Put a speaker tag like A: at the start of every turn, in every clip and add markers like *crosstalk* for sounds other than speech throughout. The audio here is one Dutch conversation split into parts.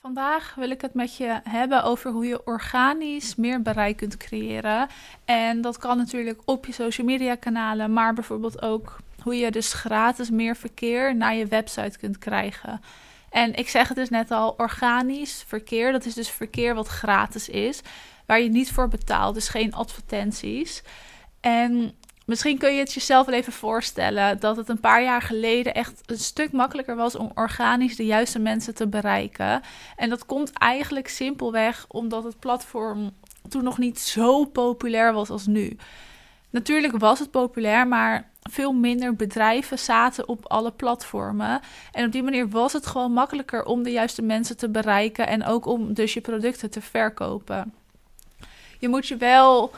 A: Vandaag wil ik het met je hebben over hoe je organisch meer bereik kunt creëren. En dat kan natuurlijk op je social media kanalen, maar bijvoorbeeld ook hoe je dus gratis meer verkeer naar je website kunt krijgen. En ik zeg het dus net al, organisch verkeer, dat is dus verkeer wat gratis is, waar je niet voor betaalt, dus geen advertenties. En Misschien kun je het jezelf wel even voorstellen dat het een paar jaar geleden echt een stuk makkelijker was om organisch de juiste mensen te bereiken. En dat komt eigenlijk simpelweg omdat het platform toen nog niet zo populair was als nu. Natuurlijk was het populair, maar veel minder bedrijven zaten op alle platformen. En op die manier was het gewoon makkelijker om de juiste mensen te bereiken en ook om dus je producten te verkopen. Je moet je wel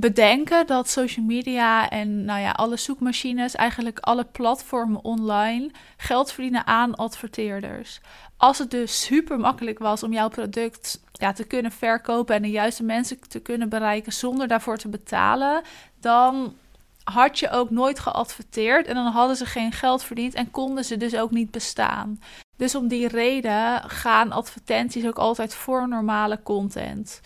A: bedenken dat social media en nou ja, alle zoekmachines, eigenlijk alle platformen online, geld verdienen aan adverteerders. Als het dus super makkelijk was om jouw product ja, te kunnen verkopen en de juiste mensen te kunnen bereiken zonder daarvoor te betalen, dan had je ook nooit geadverteerd en dan hadden ze geen geld verdiend en konden ze dus ook niet bestaan. Dus om die reden gaan advertenties ook altijd voor normale content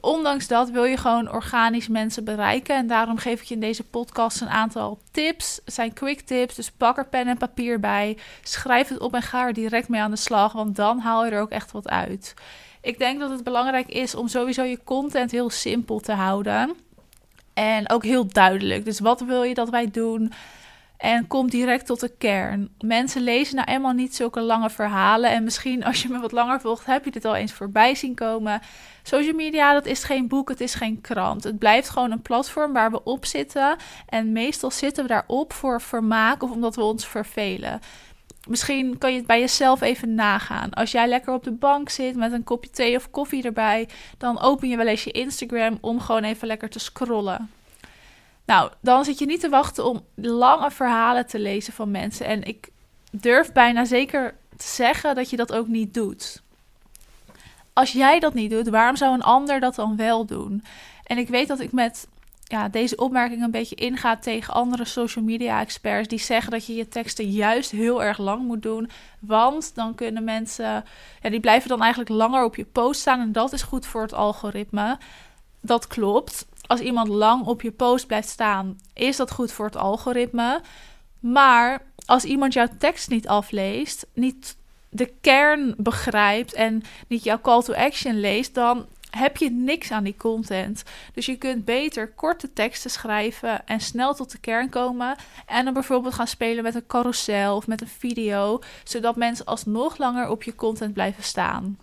A: ondanks dat wil je gewoon organisch mensen bereiken. En daarom geef ik je in deze podcast een aantal tips. Het zijn quick tips, dus pak er pen en papier bij. Schrijf het op en ga er direct mee aan de slag, want dan haal je er ook echt wat uit. Ik denk dat het belangrijk is om sowieso je content heel simpel te houden. En ook heel duidelijk. Dus wat wil je dat wij doen? En kom direct tot de kern. Mensen lezen nou eenmaal niet zulke lange verhalen. En misschien als je me wat langer volgt, heb je dit al eens voorbij zien komen. Social media, dat is geen boek, het is geen krant. Het blijft gewoon een platform waar we op zitten. En meestal zitten we daarop voor vermaak of omdat we ons vervelen. Misschien kan je het bij jezelf even nagaan. Als jij lekker op de bank zit met een kopje thee of koffie erbij, dan open je wel eens je Instagram om gewoon even lekker te scrollen. Nou, dan zit je niet te wachten om lange verhalen te lezen van mensen. En ik durf bijna zeker te zeggen dat je dat ook niet doet. Als jij dat niet doet, waarom zou een ander dat dan wel doen? En ik weet dat ik met ja, deze opmerking een beetje inga tegen andere social media experts die zeggen dat je je teksten juist heel erg lang moet doen. Want dan kunnen mensen, ja, die blijven dan eigenlijk langer op je post staan en dat is goed voor het algoritme. Dat klopt als iemand lang op je post blijft staan, is dat goed voor het algoritme. Maar als iemand jouw tekst niet afleest, niet de kern begrijpt en niet jouw call to action leest, dan heb je niks aan die content. Dus je kunt beter korte teksten schrijven en snel tot de kern komen. En dan bijvoorbeeld gaan spelen met een carousel of met een video, zodat mensen alsnog langer op je content blijven staan.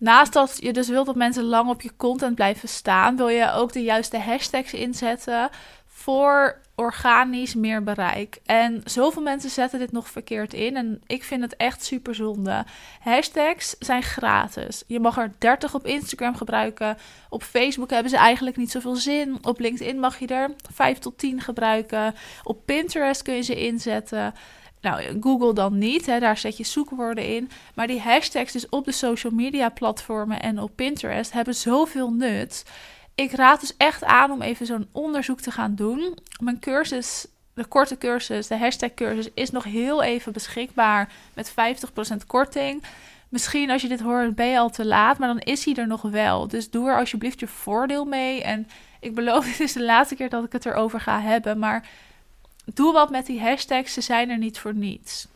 A: Naast dat je dus wilt dat mensen lang op je content blijven staan, wil je ook de juiste hashtags inzetten voor organisch meer bereik. En zoveel mensen zetten dit nog verkeerd in. En ik vind het echt super zonde. Hashtags zijn gratis. Je mag er 30 op Instagram gebruiken. Op Facebook hebben ze eigenlijk niet zoveel zin. Op LinkedIn mag je er 5 tot 10 gebruiken. Op Pinterest kun je ze inzetten. Nou, Google dan niet, hè, daar zet je zoekwoorden in. Maar die hashtags dus op de social media platformen en op Pinterest hebben zoveel nut. Ik raad dus echt aan om even zo'n onderzoek te gaan doen. Mijn cursus, de korte cursus, de hashtag cursus, is nog heel even beschikbaar met 50% korting. Misschien als je dit hoort ben je al te laat, maar dan is hij er nog wel. Dus doe er alsjeblieft je voordeel mee. En ik beloof, *laughs* dit is de laatste keer dat ik het erover ga hebben, maar doe wat met die hashtags, ze zijn er niet voor niets.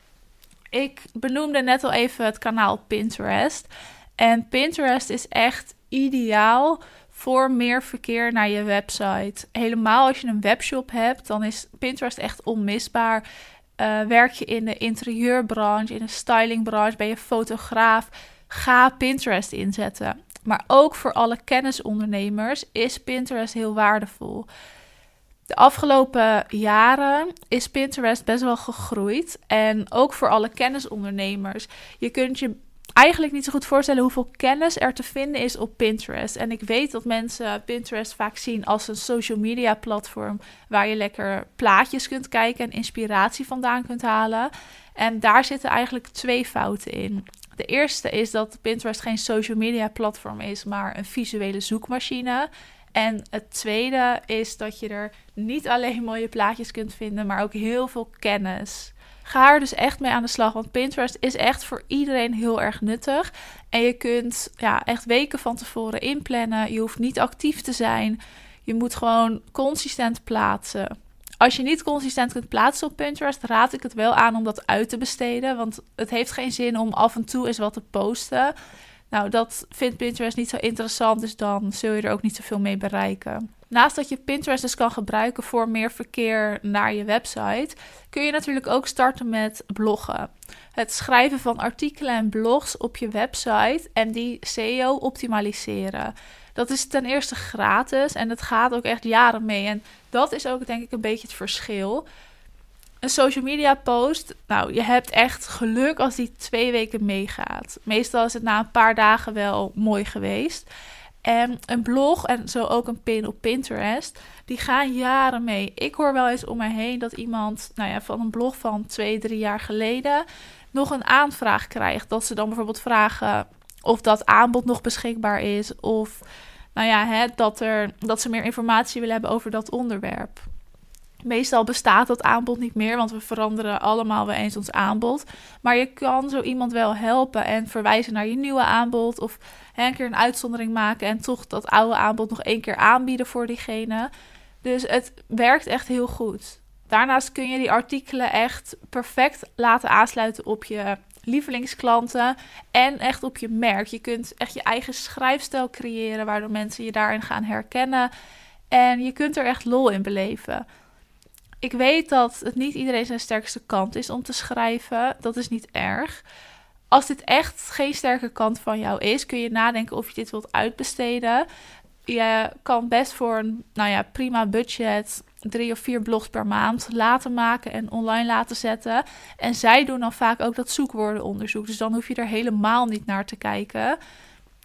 A: Ik benoemde net al even het kanaal Pinterest. En Pinterest is echt ideaal voor meer verkeer naar je website. Helemaal als je een webshop hebt, dan is Pinterest echt onmisbaar. Uh, werk je in de interieurbranche, in de stylingbranche, ben je fotograaf, ga Pinterest inzetten. Maar ook voor alle kennisondernemers is Pinterest heel waardevol. De afgelopen jaren is Pinterest best wel gegroeid. En ook voor alle kennisondernemers. Je kunt je eigenlijk niet zo goed voorstellen hoeveel kennis er te vinden is op Pinterest. En ik weet dat mensen Pinterest vaak zien als een social media platform waar je lekker plaatjes kunt kijken en inspiratie vandaan kunt halen. En daar zitten eigenlijk twee fouten in. De eerste is dat Pinterest geen social media platform is, maar een visuele zoekmachine. En het tweede is dat je er niet alleen mooie plaatjes kunt vinden, maar ook heel veel kennis. Ga er dus echt mee aan de slag. Want Pinterest is echt voor iedereen heel erg nuttig. En je kunt ja, echt weken van tevoren inplannen. Je hoeft niet actief te zijn. Je moet gewoon consistent plaatsen. Als je niet consistent kunt plaatsen op Pinterest, raad ik het wel aan om dat uit te besteden. Want het heeft geen zin om af en toe eens wat te posten. Nou, dat vindt Pinterest niet zo interessant, dus dan zul je er ook niet zoveel mee bereiken. Naast dat je Pinterest dus kan gebruiken voor meer verkeer naar je website, kun je natuurlijk ook starten met bloggen. Het schrijven van artikelen en blogs op je website en die SEO optimaliseren. Dat is ten eerste gratis en het gaat ook echt jaren mee. En dat is ook denk ik een beetje het verschil. Een social media post, nou, je hebt echt geluk als die twee weken meegaat. Meestal is het na een paar dagen wel mooi geweest. En een blog en zo ook een pin op Pinterest, die gaan jaren mee. Ik hoor wel eens om me heen dat iemand, nou ja, van een blog van twee, drie jaar geleden, nog een aanvraag krijgt. Dat ze dan bijvoorbeeld vragen of dat aanbod nog beschikbaar is. Of nou ja, hè, dat, er, dat ze meer informatie willen hebben over dat onderwerp. Meestal bestaat dat aanbod niet meer, want we veranderen allemaal wel eens ons aanbod. Maar je kan zo iemand wel helpen en verwijzen naar je nieuwe aanbod. Of een keer een uitzondering maken en toch dat oude aanbod nog één keer aanbieden voor diegene. Dus het werkt echt heel goed. Daarnaast kun je die artikelen echt perfect laten aansluiten op je lievelingsklanten en echt op je merk. Je kunt echt je eigen schrijfstijl creëren, waardoor mensen je daarin gaan herkennen. En je kunt er echt lol in beleven. Ik weet dat het niet iedereen zijn sterkste kant is om te schrijven. Dat is niet erg. Als dit echt geen sterke kant van jou is, kun je nadenken of je dit wilt uitbesteden. Je kan best voor een nou ja, prima budget drie of vier blogs per maand laten maken en online laten zetten. En zij doen dan vaak ook dat zoekwoordenonderzoek. Dus dan hoef je er helemaal niet naar te kijken.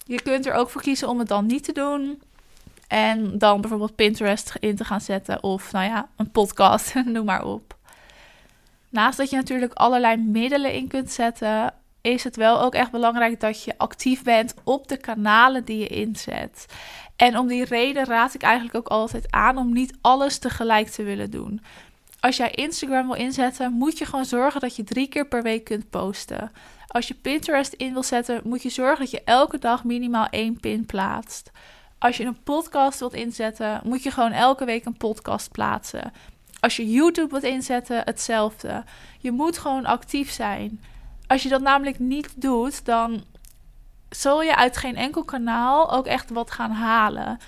A: Je kunt er ook voor kiezen om het dan niet te doen. En dan bijvoorbeeld Pinterest in te gaan zetten. Of nou ja, een podcast, *laughs* noem maar op. Naast dat je natuurlijk allerlei middelen in kunt zetten, is het wel ook echt belangrijk dat je actief bent op de kanalen die je inzet. En om die reden raad ik eigenlijk ook altijd aan om niet alles tegelijk te willen doen. Als jij Instagram wil inzetten, moet je gewoon zorgen dat je drie keer per week kunt posten. Als je Pinterest in wil zetten, moet je zorgen dat je elke dag minimaal één pin plaatst. Als je een podcast wilt inzetten, moet je gewoon elke week een podcast plaatsen. Als je YouTube wilt inzetten, hetzelfde. Je moet gewoon actief zijn. Als je dat namelijk niet doet, dan zul je uit geen enkel kanaal ook echt wat gaan halen.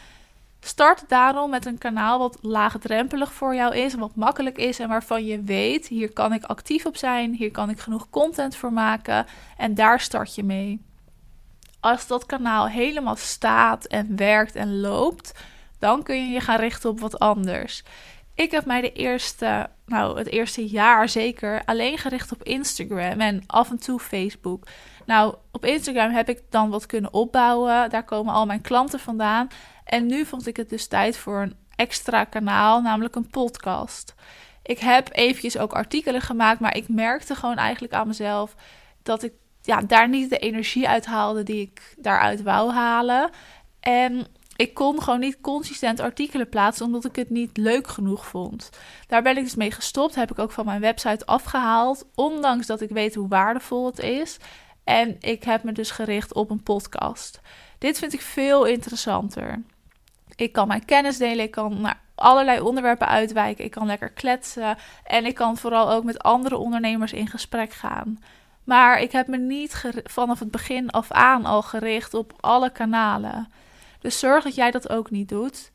A: Start daarom met een kanaal wat laagdrempelig voor jou is, wat makkelijk is en waarvan je weet: hier kan ik actief op zijn, hier kan ik genoeg content voor maken en daar start je mee. Als dat kanaal helemaal staat en werkt en loopt, dan kun je je gaan richten op wat anders. Ik heb mij de eerste, nou, het eerste jaar zeker alleen gericht op Instagram en af en toe Facebook. Nou, op Instagram heb ik dan wat kunnen opbouwen. Daar komen al mijn klanten vandaan. En nu vond ik het dus tijd voor een extra kanaal, namelijk een podcast. Ik heb eventjes ook artikelen gemaakt, maar ik merkte gewoon eigenlijk aan mezelf dat ik ja, daar niet de energie uit haalde die ik daaruit wou halen. En ik kon gewoon niet consistent artikelen plaatsen omdat ik het niet leuk genoeg vond. Daar ben ik dus mee gestopt. Heb ik ook van mijn website afgehaald. Ondanks dat ik weet hoe waardevol het is. En ik heb me dus gericht op een podcast. Dit vind ik veel interessanter. Ik kan mijn kennis delen, ik kan naar allerlei onderwerpen uitwijken, ik kan lekker kletsen en ik kan vooral ook met andere ondernemers in gesprek gaan. Maar ik heb me niet vanaf het begin af aan al gericht op alle kanalen. Dus zorg dat jij dat ook niet doet.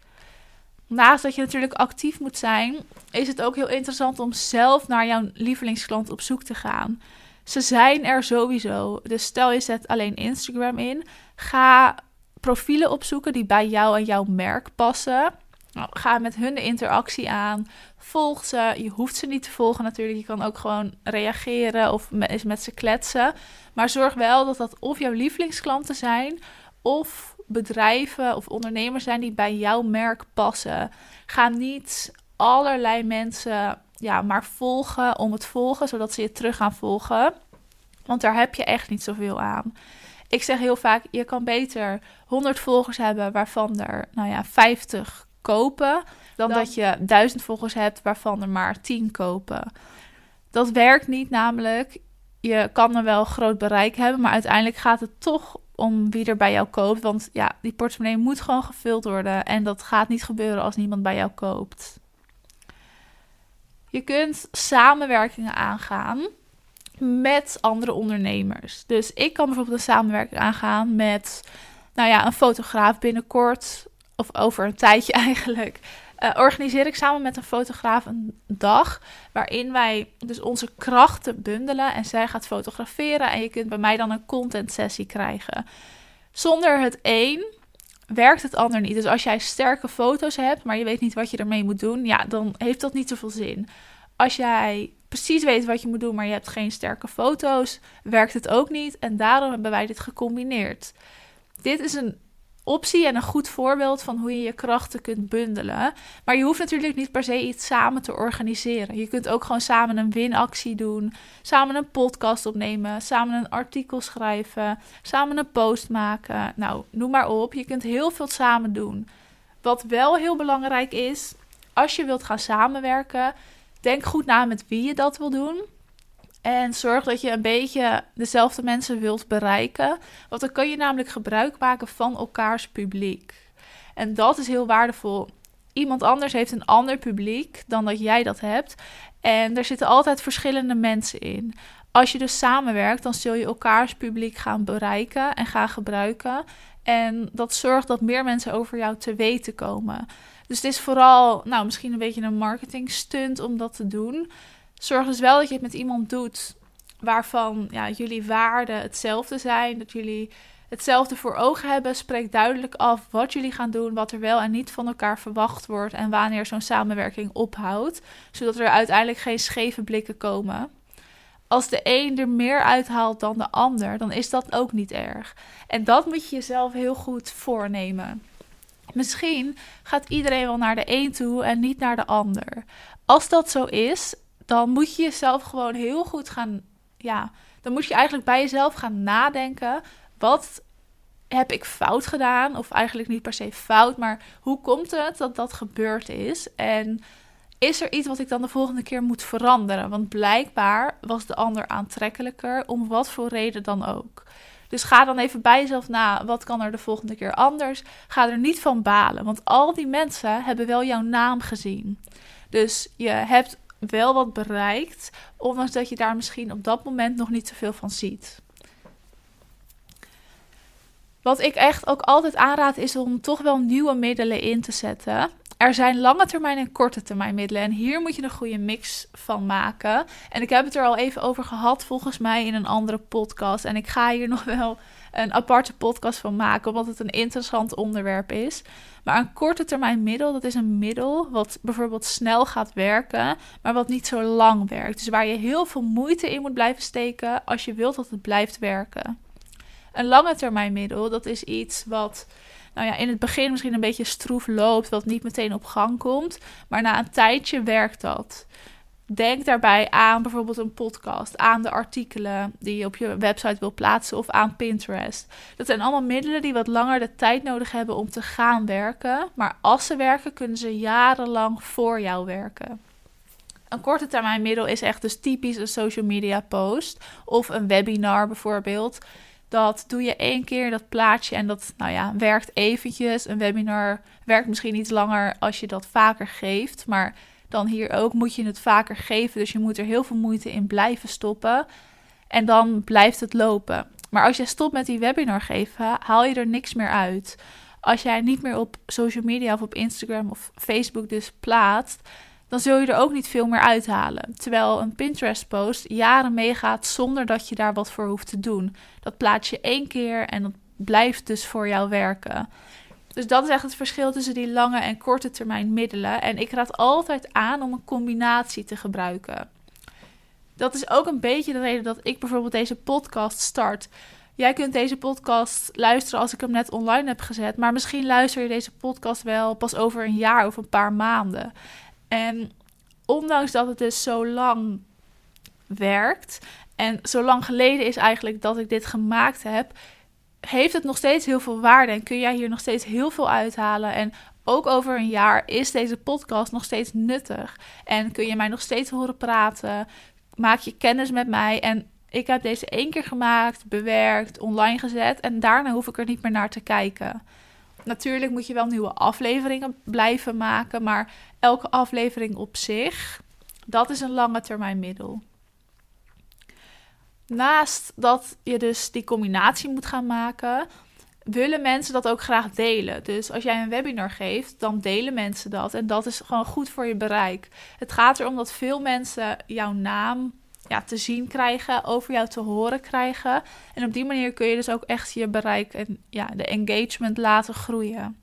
A: Naast dat je natuurlijk actief moet zijn, is het ook heel interessant om zelf naar jouw lievelingsklant op zoek te gaan. Ze zijn er sowieso. Dus stel je zet alleen Instagram in. Ga profielen opzoeken die bij jou en jouw merk passen. Nou, ga met hun de interactie aan. Volg ze. Je hoeft ze niet te volgen natuurlijk. Je kan ook gewoon reageren of met, ze kletsen. Maar zorg wel dat dat of jouw lievelingsklanten zijn... of bedrijven of ondernemers zijn die bij jouw merk passen. Ga niet allerlei mensen ja, maar volgen om het volgen, zodat ze je terug gaan volgen. Want daar heb je echt niet zoveel aan. Ik zeg heel vaak, je kan beter 100 volgers hebben waarvan er, nou ja, 50 kopen, dan, dan... dat je 1000 volgers hebt waarvan er maar 10 kopen. Dat werkt niet namelijk. Je kan er wel groot bereik hebben, maar uiteindelijk gaat het toch om wie er bij jou koopt. Want ja, die portemonnee moet gewoon gevuld worden. En dat gaat niet gebeuren als niemand bij jou koopt. Je kunt samenwerkingen aangaan met andere ondernemers. Dus ik kan bijvoorbeeld een samenwerking aangaan met, nou ja, een fotograaf binnenkort, of over een tijdje *laughs* eigenlijk. Uh, organiseer ik samen met een fotograaf een dag waarin wij dus onze krachten bundelen en zij gaat fotograferen en je kunt bij mij dan een content sessie krijgen. Zonder het een werkt het ander niet. Dus als jij sterke foto's hebt, maar je weet niet wat je ermee moet doen, ja, dan heeft dat niet zoveel zin. Als jij precies weet wat je moet doen, maar je hebt geen sterke foto's, werkt het ook niet. En daarom hebben wij dit gecombineerd. Dit is een optie en een goed voorbeeld van hoe je je krachten kunt bundelen. Maar je hoeft natuurlijk niet per se iets samen te organiseren. Je kunt ook gewoon samen een winactie doen, samen een podcast opnemen, samen een artikel schrijven, samen een post maken. Nou, noem maar op. Je kunt heel veel samen doen. Wat wel heel belangrijk is, als je wilt gaan samenwerken, denk goed na met wie je dat wil doen. En zorg dat je een beetje dezelfde mensen wilt bereiken. Want dan kan je namelijk gebruik maken van elkaars publiek. En dat is heel waardevol. Iemand anders heeft een ander publiek dan dat jij dat hebt. En er zitten altijd verschillende mensen in. Als je dus samenwerkt, dan zul je elkaars publiek gaan bereiken en gaan gebruiken. En dat zorgt dat meer mensen over jou te weten komen. Dus het is vooral, nou, misschien een beetje een marketing stunt om dat te doen. Zorg dus wel dat je het met iemand doet waarvan ja, jullie waarden hetzelfde zijn. Dat jullie hetzelfde voor ogen hebben. Spreek duidelijk af wat jullie gaan doen, wat er wel en niet van elkaar verwacht wordt en wanneer zo'n samenwerking ophoudt. Zodat er uiteindelijk geen scheve blikken komen. Als de een er meer uithaalt dan de ander, dan is dat ook niet erg. En dat moet je jezelf heel goed voornemen. Misschien gaat iedereen wel naar de een toe en niet naar de ander. Als dat zo is, dan moet je jezelf gewoon heel goed gaan. Ja, dan moet je eigenlijk bij jezelf gaan nadenken. Wat heb ik fout gedaan? Of eigenlijk niet per se fout, maar hoe komt het dat dat gebeurd is? En is er iets wat ik dan de volgende keer moet veranderen? Want blijkbaar was de ander aantrekkelijker, om wat voor reden dan ook. Dus ga dan even bij jezelf na, wat kan er de volgende keer anders? Ga er niet van balen, want al die mensen hebben wel jouw naam gezien. Dus je hebt wel wat bereikt, ondanks dat je daar misschien op dat moment nog niet zoveel van ziet. Wat ik echt ook altijd aanraad is om toch wel nieuwe middelen in te zetten. Er zijn lange termijn en korte termijn middelen. En hier moet je een goede mix van maken. En ik heb het er al even over gehad, volgens mij, in een andere podcast. En ik ga hier nog wel een aparte podcast van maken, omdat het een interessant onderwerp is. Maar een korte termijn middel, dat is een middel wat bijvoorbeeld snel gaat werken, maar wat niet zo lang werkt. Dus waar je heel veel moeite in moet blijven steken als je wilt dat het blijft werken. Een lange termijn middel, dat is iets wat nou ja, in het begin misschien een beetje stroef loopt, wat niet meteen op gang komt. Maar na een tijdje werkt dat. Denk daarbij aan bijvoorbeeld een podcast, aan de artikelen die je op je website wil plaatsen of aan Pinterest. Dat zijn allemaal middelen die wat langer de tijd nodig hebben om te gaan werken. Maar als ze werken, kunnen ze jarenlang voor jou werken. Een korte termijn middel is echt dus typisch een social media post of een webinar bijvoorbeeld. Dat doe je één keer, dat plaatje, en dat nou ja, werkt eventjes. Een webinar werkt misschien iets langer als je dat vaker geeft. Maar dan hier ook moet je het vaker geven. Dus je moet er heel veel moeite in blijven stoppen. En dan blijft het lopen. Maar als je stopt met die webinar geven, haal je er niks meer uit. Als jij niet meer op social media of op Instagram of Facebook dus plaatst, dan zul je er ook niet veel meer uithalen. Terwijl een Pinterest-post jaren meegaat zonder dat je daar wat voor hoeft te doen. Dat plaats je één keer en dat blijft dus voor jou werken. Dus dat is echt het verschil tussen die lange en korte termijn middelen. En ik raad altijd aan om een combinatie te gebruiken. Dat is ook een beetje de reden dat ik bijvoorbeeld deze podcast start. Jij kunt deze podcast luisteren als ik hem net online heb gezet. Maar misschien luister je deze podcast wel pas over een jaar of een paar maanden. En ondanks dat het dus zo lang werkt. En zo lang geleden is eigenlijk dat ik dit gemaakt heb. Heeft het nog steeds heel veel waarde en kun jij hier nog steeds heel veel uithalen. En ook over een jaar is deze podcast nog steeds nuttig. En kun je mij nog steeds horen praten. maak je kennis met mij en ik heb deze één keer gemaakt, bewerkt, online gezet en daarna hoef ik er niet meer naar te kijken. Natuurlijk moet je wel nieuwe afleveringen blijven maken, maar elke aflevering op zich, dat is een lange termijn middel. Naast dat je dus die combinatie moet gaan maken, willen mensen dat ook graag delen. Dus als jij een webinar geeft, dan delen mensen dat. En dat is gewoon goed voor je bereik. Het gaat erom dat veel mensen jouw naam ja, te zien krijgen, over jou te horen krijgen. En op die manier kun je dus ook echt je bereik en ja, de engagement laten groeien.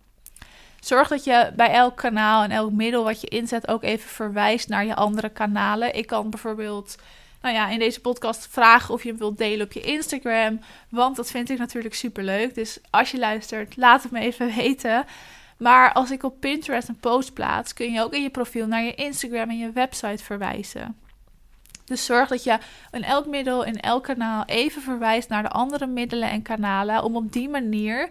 A: Zorg dat je bij elk kanaal en elk middel wat je inzet ook even verwijst naar je andere kanalen. Ik kan bijvoorbeeld nou ja, in deze podcast vragen of je hem wilt delen op je Instagram. Want dat vind ik natuurlijk super leuk. Dus als je luistert, laat het me even *laughs* weten. Maar als ik op Pinterest een post plaats, kun je ook in je profiel naar je Instagram en je website verwijzen. Dus zorg dat je in elk middel, in elk kanaal even verwijst naar de andere middelen en kanalen. Om op die manier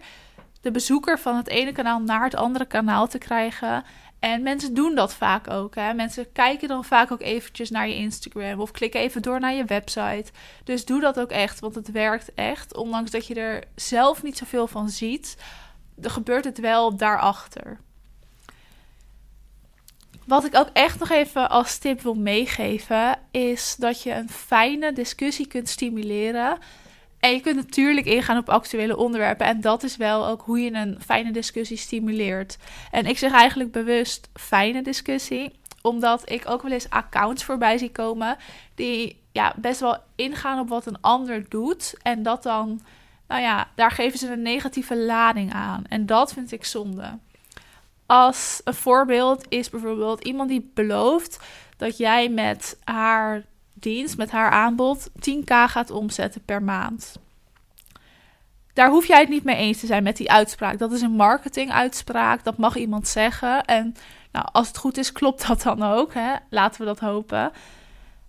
A: de bezoeker van het ene kanaal naar het andere kanaal te krijgen. En mensen doen dat vaak ook. Hè? Mensen kijken dan vaak ook eventjes naar je Instagram of klikken even door naar je website. Dus doe dat ook echt, want het werkt echt. Ondanks dat je er zelf niet zoveel van ziet, er gebeurt het wel daarachter. Wat ik ook echt nog even als tip wil meegeven, is dat je een fijne discussie kunt stimuleren. En je kunt natuurlijk ingaan op actuele onderwerpen. En dat is wel ook hoe je een fijne discussie stimuleert. En ik zeg eigenlijk bewust fijne discussie, omdat ik ook wel eens accounts voorbij zie komen die ja, best wel ingaan op wat een ander doet. En dat dan, nou ja, daar geven ze een negatieve lading aan. En dat vind ik zonde. Als een voorbeeld is bijvoorbeeld iemand die belooft dat jij met haar dienst, met haar aanbod, 10k gaat omzetten per maand. Daar hoef jij het niet mee eens te zijn met die uitspraak. Dat is een marketinguitspraak, dat mag iemand zeggen. En nou, als het goed is, klopt dat dan ook. Hè? Laten we dat hopen.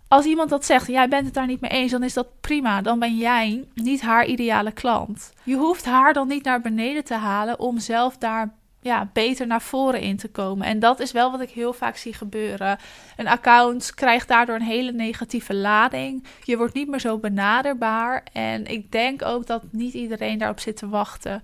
A: Als iemand dat zegt, jij bent het daar niet mee eens, dan is dat prima. Dan ben jij niet haar ideale klant. Je hoeft haar dan niet naar beneden te halen om zelf daar ja, beter naar voren in te komen. En dat is wel wat ik heel vaak zie gebeuren. Een account krijgt daardoor een hele negatieve lading. Je wordt niet meer zo benaderbaar. En ik denk ook dat niet iedereen daarop zit te wachten.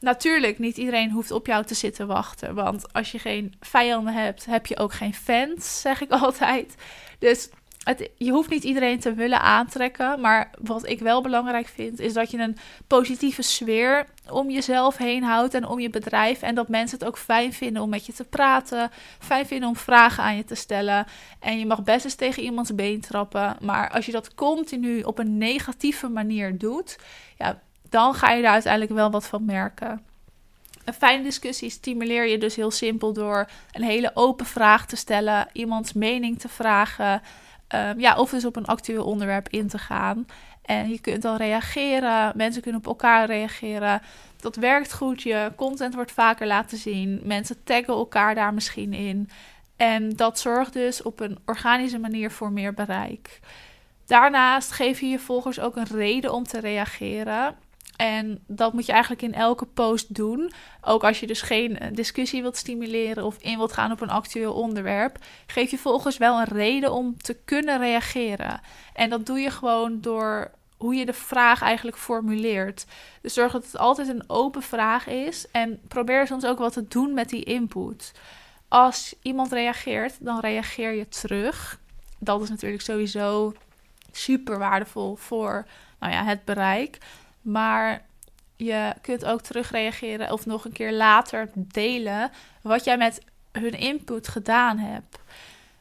A: Natuurlijk, niet iedereen hoeft op jou te zitten wachten. Want als je geen vijanden hebt, heb je ook geen fans, zeg ik *laughs* altijd. Dus het, je hoeft niet iedereen te willen aantrekken. Maar wat ik wel belangrijk vind, is dat je een positieve sfeer om jezelf heen houdt en om je bedrijf. En dat mensen het ook fijn vinden om met je te praten. Fijn vinden om vragen aan je te stellen. En je mag best eens tegen iemands been trappen. Maar als je dat continu op een negatieve manier doet, ja, dan ga je daar uiteindelijk wel wat van merken. Een fijne discussie stimuleer je dus heel simpel door een hele open vraag te stellen, iemands mening te vragen. Um, ja, of dus op een actueel onderwerp in te gaan. En je kunt dan reageren, mensen kunnen op elkaar reageren. Dat werkt goed, je content wordt vaker laten zien. Mensen taggen elkaar daar misschien in. En dat zorgt dus op een organische manier voor meer bereik. Daarnaast geef je je volgers ook een reden om te reageren. En dat moet je eigenlijk in elke post doen. Ook als je dus geen eh, discussie wilt stimuleren of in wilt gaan op een actueel onderwerp, geef je volgens wel een reden om te kunnen reageren. En dat doe je gewoon door hoe je de vraag eigenlijk formuleert. Dus zorg dat het altijd een open vraag is en probeer soms ook wat te doen met die input. Als iemand reageert, dan reageer je terug. Dat is natuurlijk sowieso super waardevol voor nou ja, het bereik. Maar je kunt ook terugreageren of nog een keer later delen wat jij met hun input gedaan hebt.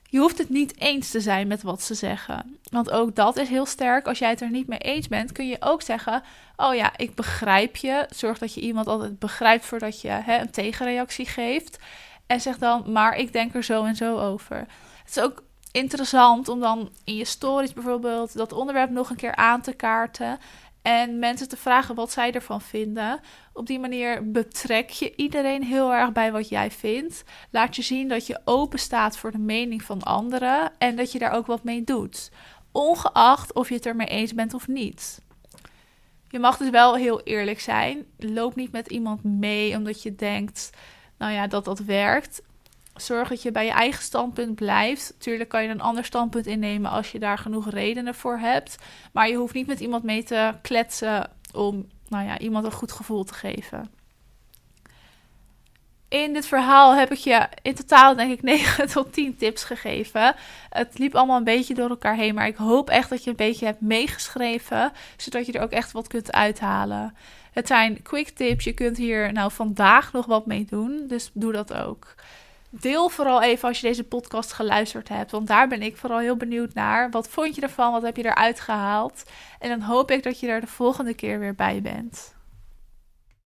A: Je hoeft het niet eens te zijn met wat ze zeggen. Want ook dat is heel sterk. Als jij het er niet mee eens bent, kun je ook zeggen: Oh ja, ik begrijp je. Zorg dat je iemand altijd begrijpt voordat je hè, een tegenreactie geeft. En zeg dan: Maar ik denk er zo en zo over. Het is ook interessant om dan in je stories bijvoorbeeld dat onderwerp nog een keer aan te kaarten. En mensen te vragen wat zij ervan vinden. Op die manier betrek je iedereen heel erg bij wat jij vindt. Laat je zien dat je open staat voor de mening van anderen en dat je daar ook wat mee doet. Ongeacht of je het ermee eens bent of niet. Je mag dus wel heel eerlijk zijn. Loop niet met iemand mee omdat je denkt, nou ja, dat dat werkt. Zorg dat je bij je eigen standpunt blijft. Natuurlijk kan je een ander standpunt innemen als je daar genoeg redenen voor hebt. Maar je hoeft niet met iemand mee te kletsen om nou ja, iemand een goed gevoel te geven. In dit verhaal heb ik je in totaal denk ik *laughs* 9 tot 10 tips gegeven. Het liep allemaal een beetje door elkaar heen, maar ik hoop echt dat je een beetje hebt meegeschreven, zodat je er ook echt wat kunt uithalen. Het zijn quick tips, je kunt hier nou vandaag nog wat mee doen, dus doe dat ook. Deel vooral even als je deze podcast geluisterd hebt, want daar ben ik vooral heel benieuwd naar. Wat vond je ervan? Wat heb je eruit gehaald? En dan hoop ik dat je er de volgende keer weer bij bent.